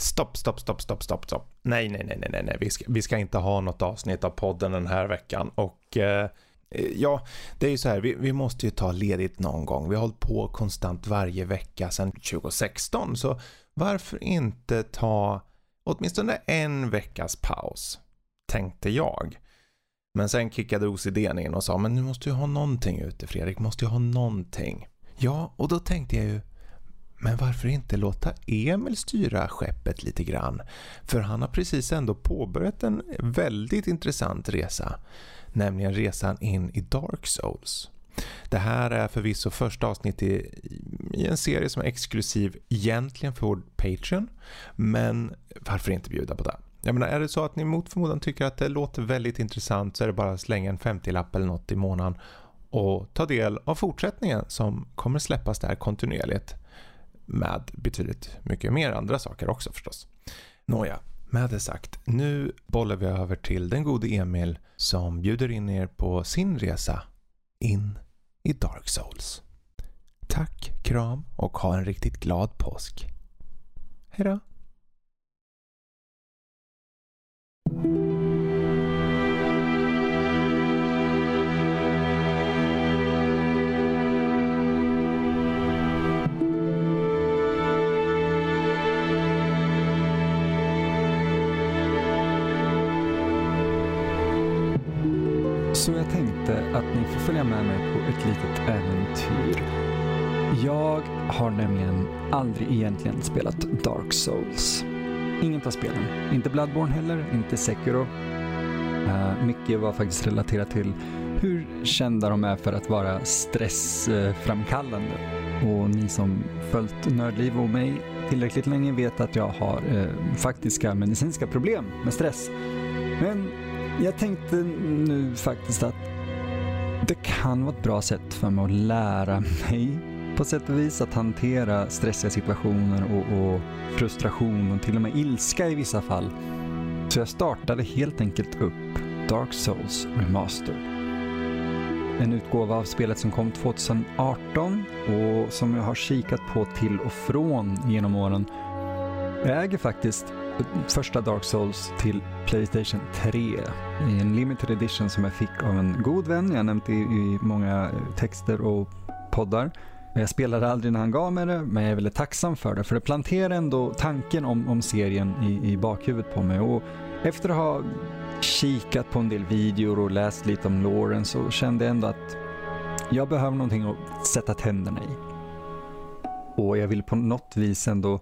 Stopp, stopp, stopp, stopp, stopp, stopp. Nej, nej, nej, nej, nej, vi ska, vi ska inte ha något avsnitt av podden den här veckan. Och eh, eh, ja, det är ju så här, vi, vi måste ju ta ledigt någon gång. Vi har hållit på konstant varje vecka sedan 2016, så varför inte ta åtminstone en veckas paus, tänkte jag. Men sen kickade OCDn in och sa, men nu måste ju ha någonting ute Fredrik, måste ju ha någonting. Ja, och då tänkte jag ju, men varför inte låta Emil styra skeppet lite grann? För han har precis ändå påbörjat en väldigt intressant resa. Nämligen resan in i Dark Souls. Det här är förvisso första avsnittet i, i en serie som är exklusiv egentligen för vår Patreon. Men varför inte bjuda på det? Jag menar, är det så att ni mot förmodan tycker att det låter väldigt intressant så är det bara att slänga en 50-lapp eller något i månaden och ta del av fortsättningen som kommer släppas där kontinuerligt med betydligt mycket mer andra saker också förstås. Nåja, med det sagt, nu bollar vi över till den gode Emil som bjuder in er på sin resa in i Dark Souls. Tack, kram och ha en riktigt glad påsk. Hejdå! Så jag tänkte att ni får följa med mig på ett litet äventyr. Jag har nämligen aldrig egentligen spelat Dark Souls. Inget av spelen. Inte Bloodborne heller, inte Sekiro. Uh, mycket var faktiskt relaterat till hur kända de är för att vara stressframkallande. Och ni som följt Nördliv och mig tillräckligt länge vet att jag har uh, faktiska medicinska problem med stress. Men jag tänkte nu faktiskt att det kan vara ett bra sätt för mig att lära mig på sätt och vis att hantera stressiga situationer och, och frustration och till och med ilska i vissa fall. Så jag startade helt enkelt upp Dark Souls Remastered. En utgåva av spelet som kom 2018 och som jag har kikat på till och från genom åren. Jag äger faktiskt första Dark Souls till Playstation 3 i en limited edition som jag fick av en god vän. Jag har nämnt det i många eh, texter och poddar. Jag spelade aldrig när han gav mig det, men jag är väldigt tacksam för det. För det planterar ändå tanken om, om serien i, i bakhuvudet på mig. Och efter att ha kikat på en del videor och läst lite om Lauren så kände jag ändå att jag behöver någonting att sätta tänderna i. Och jag vill på något vis ändå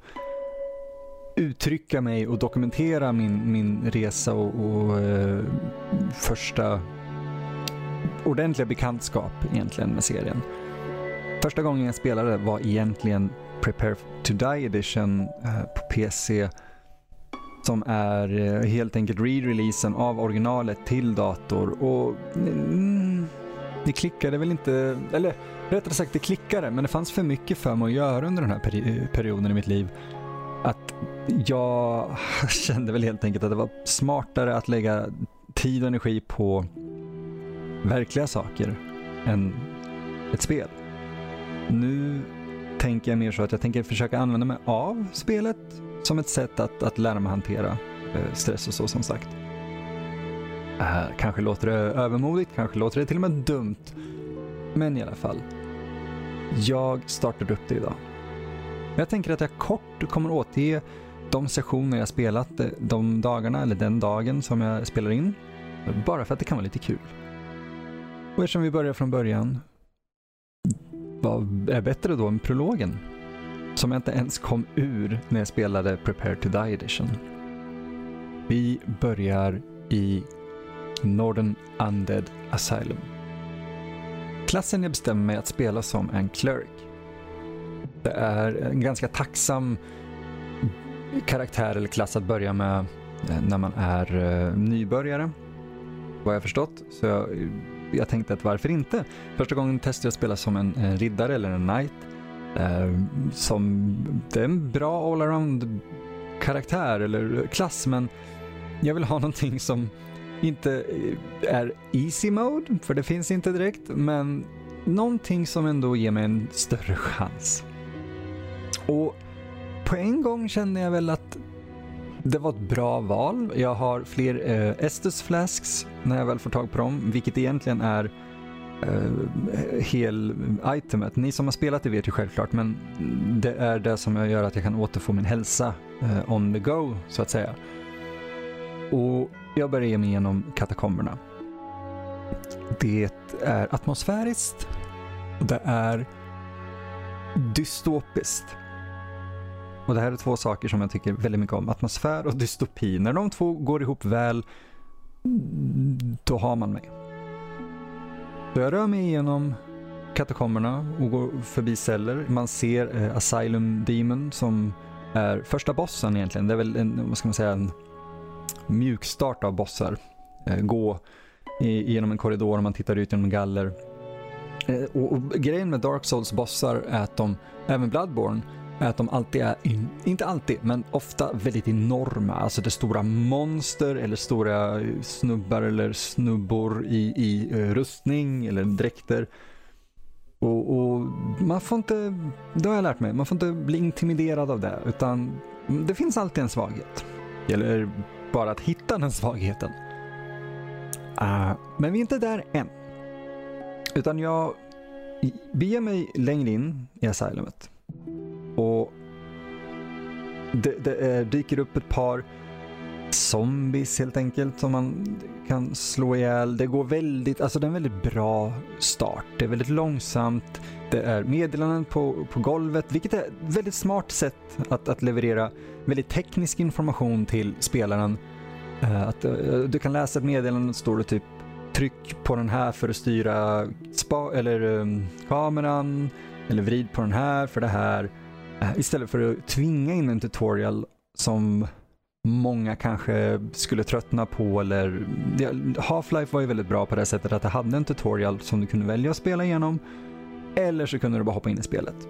uttrycka mig och dokumentera min, min resa och, och eh, första ordentliga bekantskap egentligen med serien. Första gången jag spelade var egentligen Prepare to Die Edition eh, på PC som är eh, helt enkelt re-releasen av originalet till dator och mm, det klickade väl inte, eller rättare sagt det klickade, men det fanns för mycket för mig att göra under den här peri perioden i mitt liv. Att jag kände väl helt enkelt att det var smartare att lägga tid och energi på verkliga saker än ett spel. Nu tänker jag mer så att jag tänker försöka använda mig av spelet som ett sätt att, att lära mig hantera eh, stress och så som sagt. Äh, kanske låter det övermodigt, kanske låter det till och med dumt. Men i alla fall. Jag startade upp det idag. Jag tänker att jag kort kommer återge de sessioner jag spelat eh, de dagarna eller den dagen som jag spelar in. Bara för att det kan vara lite kul. Och eftersom vi börjar från början vad är bättre då än prologen? Som jag inte ens kom ur när jag spelade Prepare to Die Edition. Vi börjar i Northern Undead Asylum. Klassen jag bestämmer mig att spela som en cleric. Det är en ganska tacksam karaktär eller klass att börja med eh, när man är eh, nybörjare. Vad jag förstått. Så jag jag tänkte att varför inte? Första gången testade jag att spela som en, en riddare eller en knight. Eh, som, det är en bra allround karaktär eller klass men jag vill ha någonting som inte eh, är easy mode, för det finns inte direkt, men någonting som ändå ger mig en större chans. Och på en gång kände jag väl att det var ett bra val. Jag har fler eh, Estus Flasks när jag väl får tag på dem, vilket egentligen är eh, hel itemet. Ni som har spelat det vet ju självklart, men det är det som gör att jag kan återfå min hälsa eh, on the go, så att säga. Och jag börjar ge mig igenom katakomberna. Det är atmosfäriskt. Det är dystopiskt. Och det här är två saker som jag tycker väldigt mycket om. Atmosfär och dystopi. När de två går ihop väl, då har man mig. Så jag rör mig igenom katakomberna och går förbi celler. Man ser eh, Asylum Demon som är första bossen egentligen. Det är väl en, vad ska man säga, en mjukstart av bossar. Eh, gå i, genom en korridor och man tittar ut genom galler. Eh, och, och, grejen med Dark Souls bossar är att de, även Bloodborne, är att de alltid är, in, inte alltid, men ofta väldigt enorma. Alltså det är stora monster eller stora eh, snubbar eller snubbor i, i eh, rustning eller dräkter. Och, och, man får inte, det har jag lärt mig, man får inte bli intimiderad av det. Utan det finns alltid en svaghet. Det gäller bara att hitta den svagheten. Uh, men vi är inte där än. Utan jag beger mig längre in i asylumet. Och det, det eh, dyker upp ett par zombies helt enkelt som man kan slå ihjäl. Det går väldigt, alltså det är en väldigt bra start. Det är väldigt långsamt. Det är meddelanden på, på golvet, vilket är ett väldigt smart sätt att, att leverera väldigt teknisk information till spelaren. Uh, att, uh, du kan läsa ett meddelande, står det typ tryck på den här för att styra spa eller um, kameran eller vrid på den här för det här. Eh, istället för att tvinga in en tutorial som många kanske skulle tröttna på eller Half-Life var ju väldigt bra på det sättet att det hade en tutorial som du kunde välja att spela igenom eller så kunde du bara hoppa in i spelet.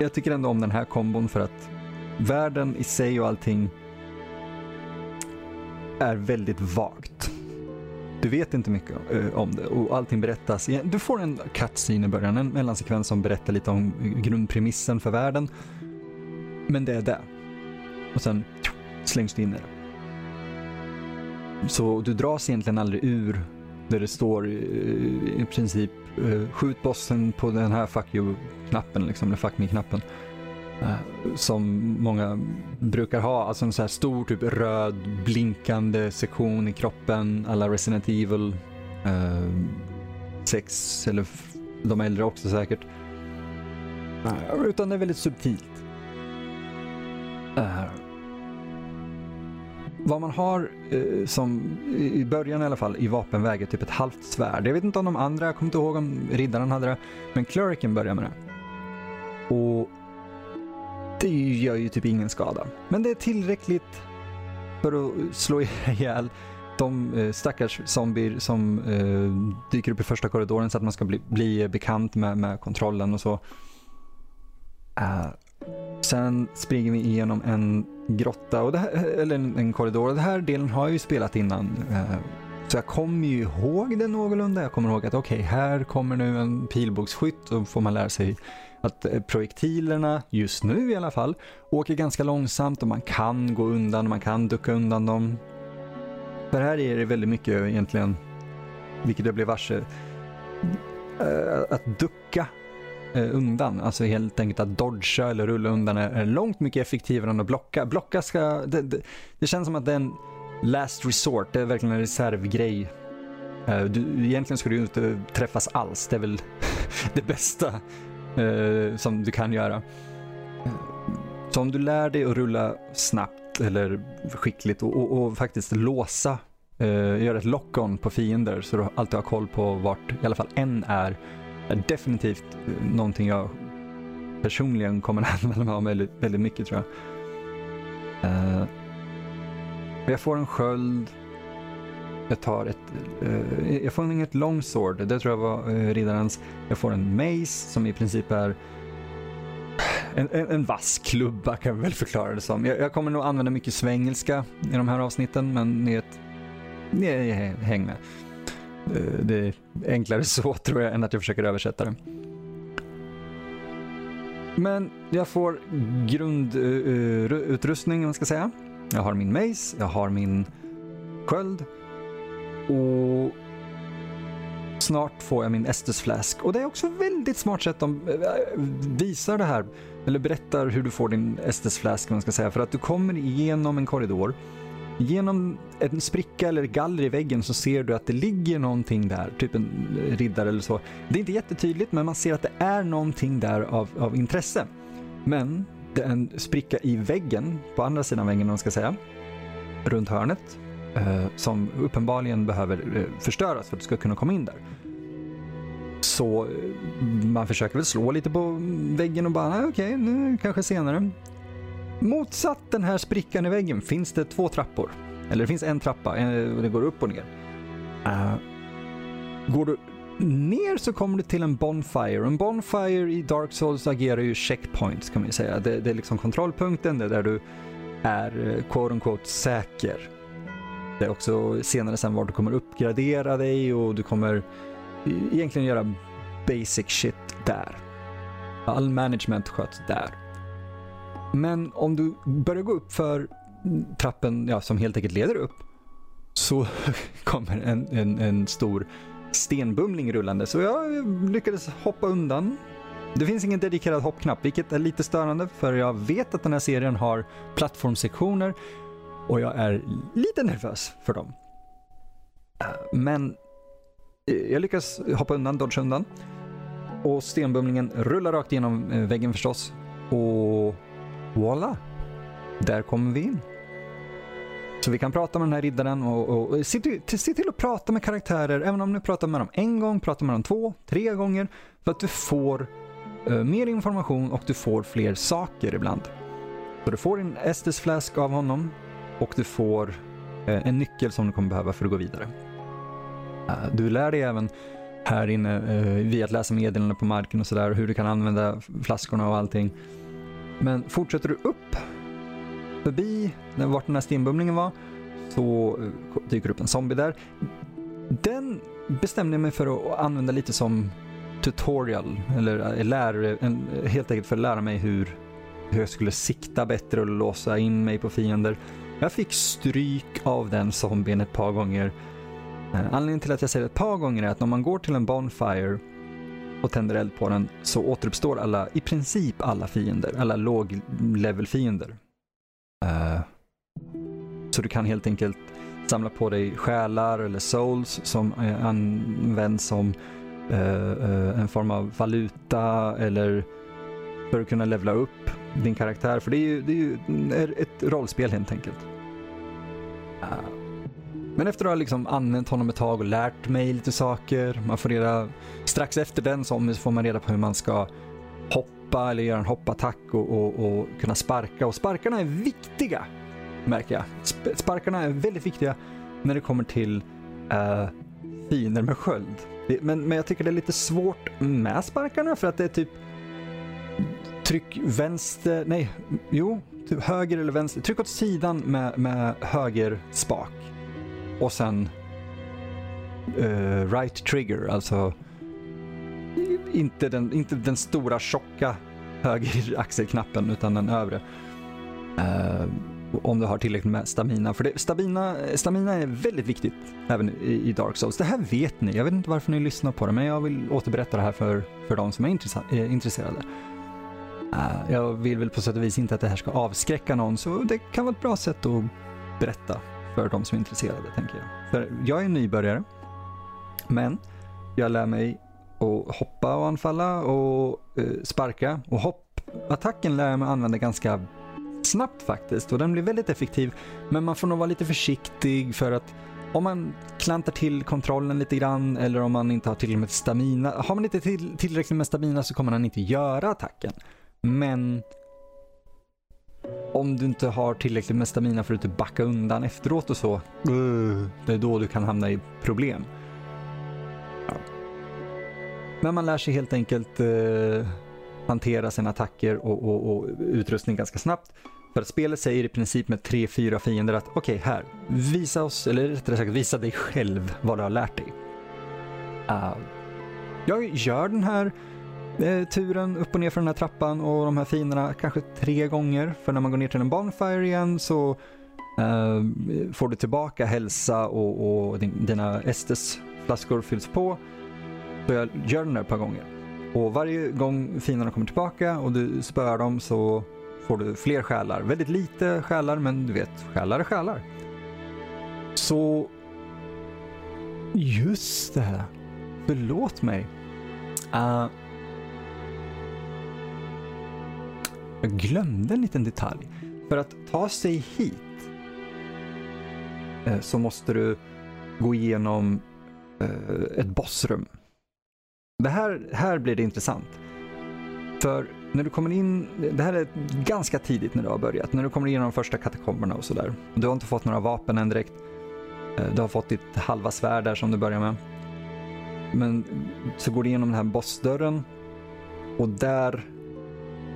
Jag tycker ändå om den här kombon för att världen i sig och allting är väldigt vagt. Du vet inte mycket eh, om det och allting berättas. Du får en cutscene i början, en mellansekvens som berättar lite om eh, grundpremissen för världen. Men det är det. Och sen slängs du in i det. Så du dras egentligen aldrig ur där det står eh, i, princip skjut bossen på den här fuck you-knappen, liksom, eller fuck me-knappen. Eh, som många brukar ha, alltså en så här stor typ röd blinkande sektion i kroppen alla Resident Evil 6 eh, eller de äldre också säkert. Eh, utan det är väldigt subtilt. Eh, vad man har eh, som i början i alla fall i vapenväg är typ ett halvt svärd. Jag vet inte om de andra, jag kommer inte ihåg om riddaren hade det. Men Cleriken börjar med det. Och det gör ju typ ingen skada. Men det är tillräckligt för att slå ihjäl de eh, stackars zombier som eh, dyker upp i första korridoren så att man ska bli, bli bekant med, med kontrollen och så. Uh, sen springer vi igenom en grotta, och här, eller en, en korridor. Och den här delen har jag ju spelat innan. Uh, så jag kommer ju ihåg det någorlunda. Jag kommer ihåg att okej, okay, här kommer nu en pilbågsskytt och får man lära sig att eh, projektilerna, just nu i alla fall, åker ganska långsamt och man kan gå undan, man kan ducka undan dem. För här är det väldigt mycket egentligen, vilket jag blev varse, eh, att ducka eh, undan. Alltså helt enkelt att dodga eller rulla undan är långt mycket effektivare än att blocka. Blocka ska, det, det, det känns som att det är en last resort, det är verkligen en reservgrej. Du, egentligen ska du inte träffas alls, det är väl det bästa eh, som du kan göra. Eh, så om du lär dig att rulla snabbt eller skickligt och, och, och faktiskt låsa, eh, göra ett lock-on på fiender så du alltid har koll på vart i alla fall en är, är definitivt eh, någonting jag personligen kommer att använda mig av väldigt, väldigt mycket tror jag. Eh, jag får en sköld jag tar ett, Eh, jag får inget longsword, det tror jag var eh, riddarens. Jag får en mace som i princip är en, en, en vass klubba kan vi väl förklara det som. Jag, jag, kommer nog använda mycket svengelska i de här avsnitten men ni, ett, ni häng med. Eh, det är enklare så tror jag än att jag försöker översätta det. Men jag får grundutrustning, eh, eh, uh, uh, man ska säga. Jag har min mace, jag har min sköld och snart får jag min Estus flask. Och det är också väldigt smart sätt de eh, visar det här, eller berättar hur du får din Estus flask, man ska säga, för att du kommer igenom en korridor Genom en spricka eller galler i väggen så ser du att det ligger någonting där, typ en riddare eller så. Det är inte jättetydligt men man ser att det är någonting där av, av intresse. Men det är en spricka i väggen, på andra sidan väggen om man ska säga, runt hörnet, eh, som uppenbarligen behöver eh, förstöras för att du ska kunna komma in där. Så eh, man försöker väl slå lite på väggen och bara, okej, okay, nu kanske senare. Motsatt den här sprickan i väggen finns det två trappor. Eller det finns en trappa, eh, det går upp och ner. Uh, går du ner så kommer du till en Bonfire. En Bonfire i Dark Souls agerar ju checkpoints kan man ju säga. Det, det är liksom kontrollpunkten, det är där du är quote unquote säker. Det är också senare sen var du kommer uppgradera dig och du kommer egentligen göra basic shit där. All management sköts där. Men om du börjar gå upp för trappen ja, som helt enkelt leder upp så kommer en, en, en stor stenbumling rullande. Så jag lyckades hoppa undan. Det finns ingen dedikerad hoppknapp, vilket är lite störande för jag vet att den här serien har plattformsektioner och jag är lite nervös för dem. Eh, men eh, jag lyckas hoppa undan, dodge undan. Och stenbumlingen rullar rakt igenom eh, väggen förstås. Och Voila! Där kommer vi in. Så vi kan prata med den här riddaren och, och, och se, till, se till att prata med karaktärer, även om du pratar med dem en gång, pratar med dem två, tre gånger, för att du får uh, mer information och du får fler saker ibland. Så du får en Estes flask av honom och du får eh, en nyckel som du kommer behöva för att gå vidare. Eh, du lär dig även här inne eh, via att läsa meddelanden på marken och sådär, hur du kan använda flaskorna och allting. Men fortsätter du upp förbi vart den här stenbumlingen var så dyker upp en zombie där. Den bestämde jag mig för att använda lite som tutorial, eller lär, helt enkelt för att lära mig hur, hur jag skulle sikta bättre och låsa in mig på fiender. Jag fick stryk av den zombien ett par gånger. Eh, anledningen till att jag säger ett par gånger är att om man går till en Bonfire och tänder eld på den så återuppstår alla, i princip alla fiender, alla låg-level-fiender. Uh, så du kan helt enkelt samla på dig själar eller souls som eh, används som uh, uh, en form av valuta eller för att kunna levla upp din karaktär. För det är ju, det är ju ett rollspel helt enkelt. Men efter att ha liksom använt honom ett tag och lärt mig lite saker, man får reda, strax efter den så får man reda på hur man ska hoppa eller göra en hoppattack och, och, och kunna sparka. Och sparkarna är viktiga, märker jag. Sparkarna är väldigt viktiga när det kommer till uh, fiender med sköld. Men, men jag tycker det är lite svårt med sparkarna för att det är typ tryck vänster, nej, jo, typ höger eller vänster. Tryck åt sidan med, med höger spak och sen uh, right trigger, alltså inte den, inte den stora tjocka höger axelknappen utan den övre. Uh, om du har tillräckligt med stamina. För det, stamina, stamina är väldigt viktigt även i, i, Dark Souls. Det här vet ni, jag vet inte varför ni lyssnar på det, men jag vill återberätta det här för, för de som är är eh, intresserade. Eh, jag vill väl på sätt och vis inte att det här ska avskräcka någon, så det kan vara ett bra sätt att berätta för de som är intresserade, tänker jag. För jag är en nybörjare, men jag lär mig att hoppa och anfalla och eh, sparka. Och hoppattacken lär jag mig använda ganska snabbt faktiskt och den blir väldigt effektiv. Men man får nog vara lite försiktig för att om man klantar till kontrollen lite grann eller om man inte har tillräckligt med stamina. Har man inte till, tillräckligt med stamina så kommer man inte göra attacken. Men om du inte har tillräckligt med stamina för att backa undan efteråt och så, det är då du kan hamna i problem. Men man lär sig helt enkelt eh, hantera sina attacker och, och, och, utrustning ganska snabbt. För att spelet säger i princip med tre, fyra fiender att okej, okay, här, visa oss, eller rättare sagt visa dig själv vad du har lärt dig. Uh, jag gör den här eh, turen upp och ner för den här trappan och de här finerna kanske tre gånger. För när man går ner till en Bonfire igen så eh, får du tillbaka hälsa och, och din, dina Estes-flaskor fylls på, så jag gör den där ett par gånger. Och varje gång finerna kommer tillbaka och du spöar dem så får du fler själar. Väldigt lite själar, men du vet, själar är själar. Så... Just det. Förlåt mig. Uh, jag glömde en liten detalj. För att ta sig hit eh, så måste du gå igenom eh, ett bossrum. Det här, här blir det intressant. För när du kommer in, det här är ganska tidigt när du har börjat, när du kommer igenom de första katakomberna och sådär. Du har inte fått några vapen än direkt. Eh, du har fått ditt halva svärd där som du börjar med. Men så går du igenom den här bossdörren och där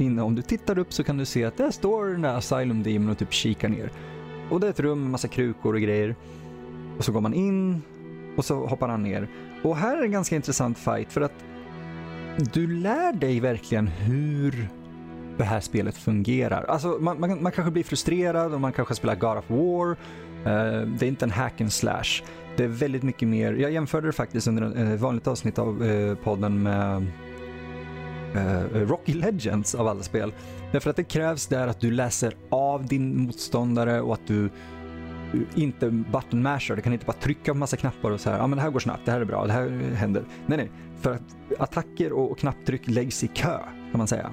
inne, om du tittar upp så kan du se att där står den där Asylum Demon och typ kikar ner. Och det är ett rum med massa krukor och grejer. Och så går man in och så hoppar han ner. Och här är en ganska intressant fight för att du lär dig verkligen hur det här spelet fungerar. Alltså man, man, man kanske blir frustrerad och man kanske spelar God of War. Uh, det är inte en hack and slash. Det är väldigt mycket mer, jag jämförde det faktiskt under ett vanligt avsnitt av uh, podden med uh, Rocky Legends av alla spel. Därför att det krävs där att du läser av din motståndare och att du inte button masher. Du kan inte bara trycka på massa knappar och så här, ja men det här går snabbt, det här är bra, det här händer. Nej, nej. För att attacker och knapptryck läggs i kö, kan man säga.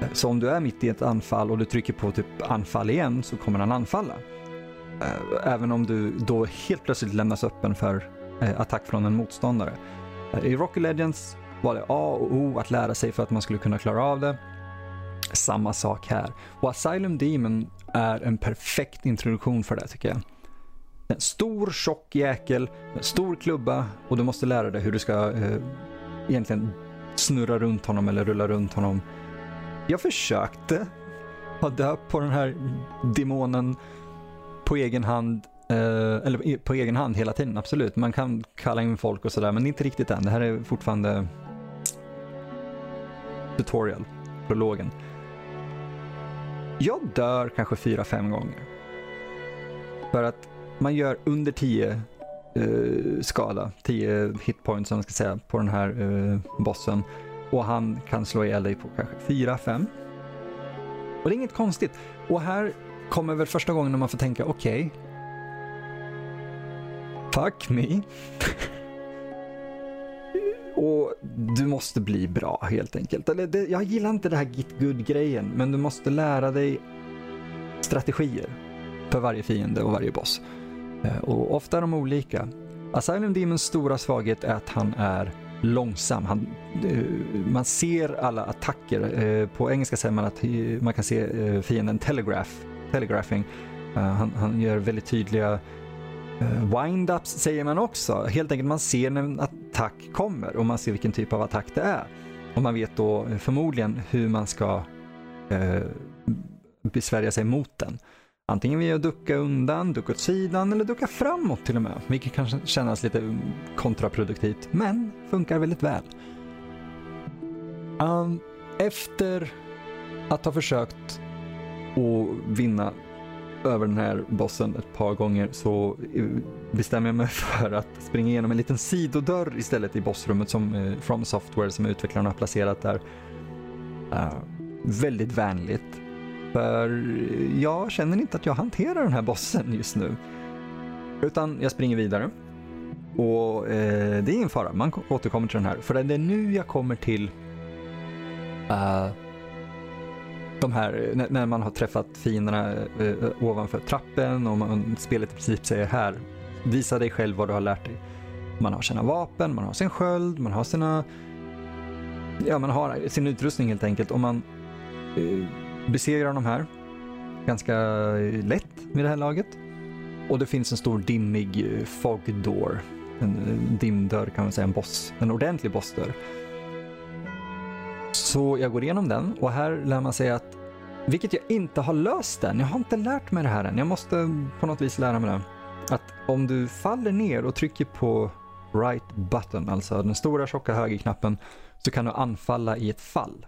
Eh, så om du är mitt i ett anfall och du trycker på typ anfall igen så kommer han anfalla. Eh, även om du då helt plötsligt lämnas öppen för attack från en motståndare. I Rocky Legends var det A och O att lära sig för att man skulle kunna klara av det. Samma sak här. Och Asylum Demon är en perfekt introduktion för det tycker jag. En stor tjock jäkel en stor klubba och du måste lära dig hur du ska eh, egentligen snurra runt honom eller rulla runt honom. Jag försökte ha döpt på den här demonen på egen hand eh, eller på egen hand hela tiden, absolut. Man kan kalla in folk och sådär, men inte riktigt än. Det här är fortfarande tutorial, prologen. Jag dör kanske fyra, fem gånger. För att man gör under 10 eh, skala, 10 hitpoints som man ska säga, på den här eh, bossen. Och han kan slå ihjäl dig på kanske 4-5. Och det är inget konstigt. Och här kommer väl första gången när man får tänka, okej. Okay, fuck me. Och du måste bli bra helt enkelt. Eller det, jag gillar inte det här git good-grejen, men du måste lära dig strategier för varje fiende och varje boss. Eh, och ofta är de olika. Asylum Demons stora svaghet är att han är långsam. Han, eh, man ser alla attacker. Eh, på engelska säger man att man kan se fienden telegraph, telegraphing. Han, han gör väldigt tydliga wind-ups säger man också. Helt enkelt man ser när attack kommer och man ser vilken typ av attack det är. Och man vet då eh, förmodligen hur man ska eh, besvärja sig mot den. Antingen via att ducka undan, ducka åt sidan eller ducka framåt till och med. Vilket kan kännas lite kontraproduktivt, men funkar väldigt väl. Um, efter att ha försökt att vinna över den här bossen ett par gånger så eh, bestämmer jag mig för att springa igenom en liten sidodörr istället i bossrummet som eh, From Software som utvecklarna har placerat där. Uh, väldigt vänligt. För jag känner inte att jag hanterar den här bossen just nu. Utan jag springer vidare. Och eh, det är ingen fara, man återkommer till den här. För det är nu jag kommer till uh, de här, eh, när, man har träffat fienderna eh, eh, ovanför trappen och man, spelet i princip säger här, visa dig själv vad du har lärt dig. Man har sina vapen, man har sin sköld, man har sina, ja man har sin utrustning helt enkelt. Och man eh, besegrar de här ganska lätt vid det här laget. Och det finns en stor dimmig fog door. En dimdörr kan man säga, en boss. En ordentlig bossdörr. Så jag går igenom den och här lär man sig att, vilket jag inte har löst än, jag har inte lärt mig det här än, jag måste på något vis lära mig det. Att om du faller ner och trycker på right button, alltså den stora tjocka högerknappen, så kan du anfalla i ett fall.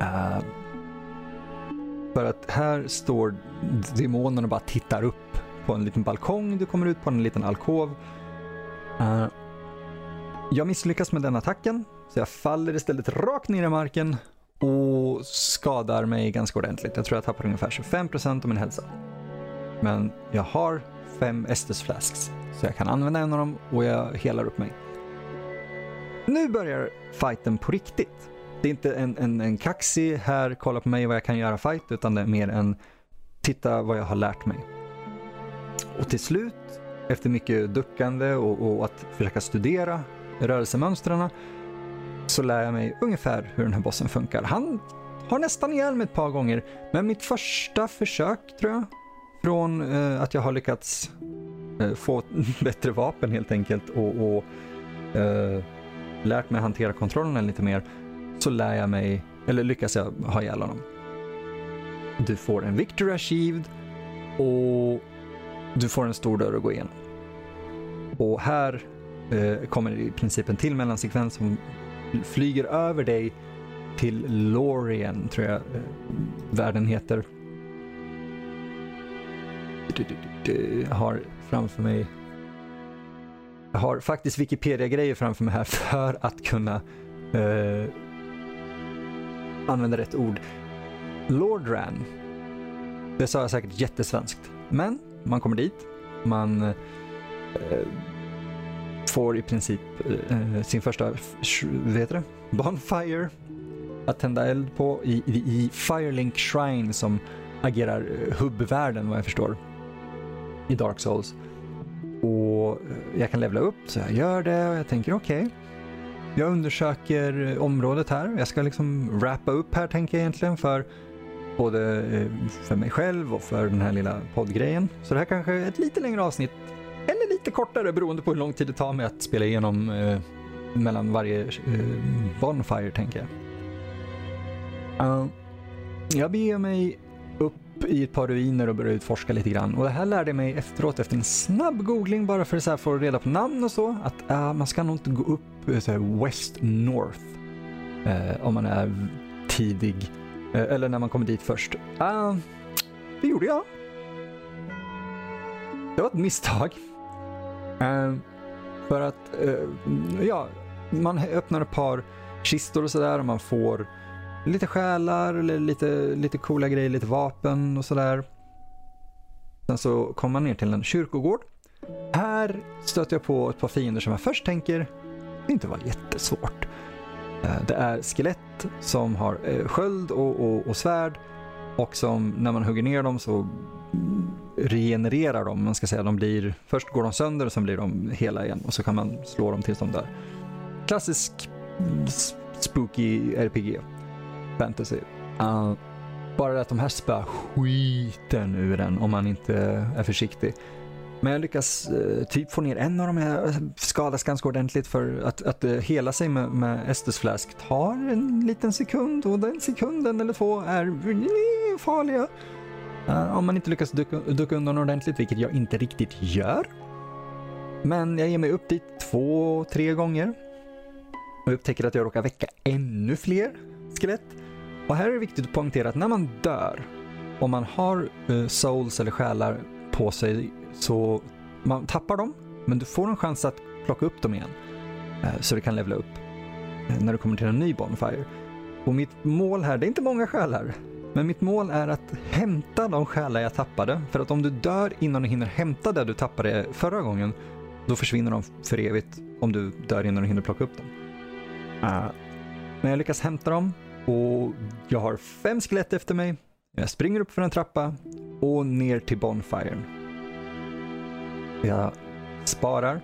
Uh, För att här står demonen och bara tittar upp på en liten balkong. Du kommer ut på en liten alkov. Uh, jag misslyckas med den attacken, så jag faller istället rakt ner i marken och skadar mig ganska ordentligt. Jag tror jag tappar ungefär 25% av min hälsa. Men jag har fem Estes flasks, så jag kan använda en av dem och jag helar upp mig. Nu börjar fighten på riktigt. Det är inte en, en, en kaxig här, kolla på mig vad jag kan göra fight, utan det är mer en titta vad jag har lärt mig. Och till slut, efter mycket duckande och, och att försöka studera rörelsemönstren så lär jag mig ungefär hur den här bossen funkar. Han har nästan ihjäl mig ett par gånger, men mitt första försök tror jag, från eh, att jag har lyckats eh, få bättre vapen helt enkelt och, och eh, lärt mig hantera kontrollerna lite mer, så lär jag mig, eller lyckas jag ha ihjäl honom. Du får en victory achieved och du får en stor dörr att gå igenom. Och här eh, kommer i princip en till mellansekvens som flyger över dig till Lorien, tror jag eh, världen heter. Jag har framför mig jag har faktiskt Wikipedia-grejer framför mig här för att kunna eh, använda rätt ord. Lordran. Det sa jag säkert jättesvenskt. Men man kommer dit, man eh, får i princip eh, sin första vad heter det? Bonfire att tända eld på i, i, i Firelink Shrine som agerar eh, hubbvärlden vad jag förstår i Dark Souls. Och eh, jag kan levla upp så jag gör det och jag tänker okej. Okay. Jag undersöker eh, området här. Jag ska liksom wrappa upp här tänker jag egentligen för både för mig själv och för den här lilla poddgrejen. Så det här kanske är ett lite längre avsnitt lite kortare beroende på hur lång tid det tar mig att spela igenom eh, mellan varje eh, Bonfire tänker jag. Uh, jag beger mig upp i ett par ruiner och börjar utforska lite grann. Och det här lärde jag mig efteråt efter en snabb googling bara för att få reda på namn och så. Att uh, man ska nog inte gå upp eh, så här, West North uh, eh, om man är tidig. Eh, eller när man kommer dit först. Äh, det gjorde jag. Det var ett misstag. Eh, för att, eh, ja, man öppnar ett par kistor och sådär och man får lite själar, lite, lite coola grejer, lite vapen och sådär. Sen så kommer man ner till en kyrkogård. Här stöter jag på ett par fiender som jag först tänker inte var jättesvårt. Eh, det är skelett som har sköld och, och, och svärd och som när man hugger ner dem så regenererar dem, Man ska säga de blir, först går de sönder och sen blir de hela igen och så kan man slå dem tills de dör. Klassisk spooky RPG fantasy. Uh, bara att de här spöar skiten ur den om man inte är försiktig. Men jag lyckas uh, typ få ner en av dem. här, eh, skadas ganska ordentligt för att, att uh, hela sig med, med Estes Flask tar en liten sekund och den sekunden eller två är uh, farliga. Eh, om man inte lyckas ducka, ducka undan ordentligt, vilket jag inte riktigt gör. Men jag ger mig upp dit två, tre gånger och upptäcker att jag råkar väcka ännu fler skelett. Och här är det viktigt att poängtera att när man dör, om man har uh, souls eller själar på sig, så man tappar dem, men du får en chans att plocka upp dem igen. Uh, så du kan levla upp uh, när du kommer till en ny Bonfire. Och mitt mål här, det är inte många själar, men mitt mål är att hämta de själar jag tappade. För att om du dör innan du hinner hämta det du tappade förra gången, då försvinner de för evigt om du dör innan du hinner plocka upp dem. Uh, men jag lyckas hämta dem och jag har fem skelett efter mig. Jag springer upp för en trappa och ner till Bonfiren. Jag sparar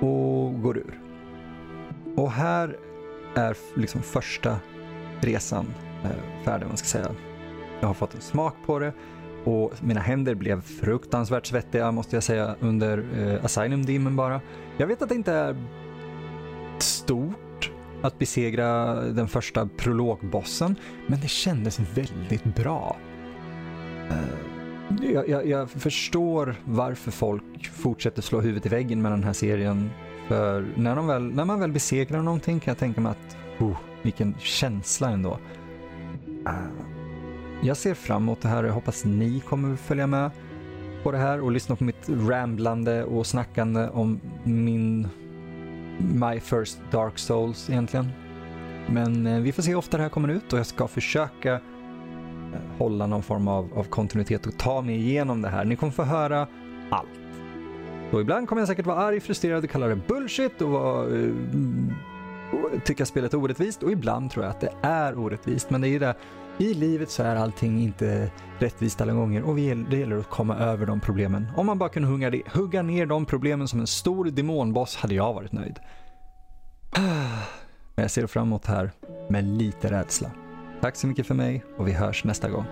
och går ur. Och här är liksom första resan Eh, färdig, man ska säga. Jag har fått en smak på det och mina händer blev fruktansvärt svettiga måste jag säga under eh, Asylum Demon bara. Jag vet att det inte är stort att besegra den första prologbossen, men det kändes väldigt bra. Eh, jag, jag, jag, förstår varför folk fortsätter slå huvudet i väggen med den här serien. För när, de väl, när man väl besegrar någonting kan jag tänka mig att, oh, vilken känsla ändå. Jag ser fram emot det här och jag hoppas ni kommer följa med på det här och lyssna på mitt ramblande och snackande om min My First Dark Souls egentligen. Men eh, vi får se hur ofta det här kommer ut och jag ska försöka eh, hålla någon form av, av kontinuitet och ta mig igenom det här. Ni kommer få höra allt. Och ibland kommer jag säkert vara arg, frustrerad och kalla det bullshit och, vara, uh, tycka spelet är orättvist och ibland tror jag att det är orättvist. Men det är ju det, i livet så är allting inte rättvist alla gånger och det gäller att komma över de problemen. Om man bara kunde hugga, hugga ner de problemen som en stor demonboss hade jag varit nöjd. Men jag ser fram emot här med lite rädsla. Tack så mycket för mig och vi hörs nästa gång.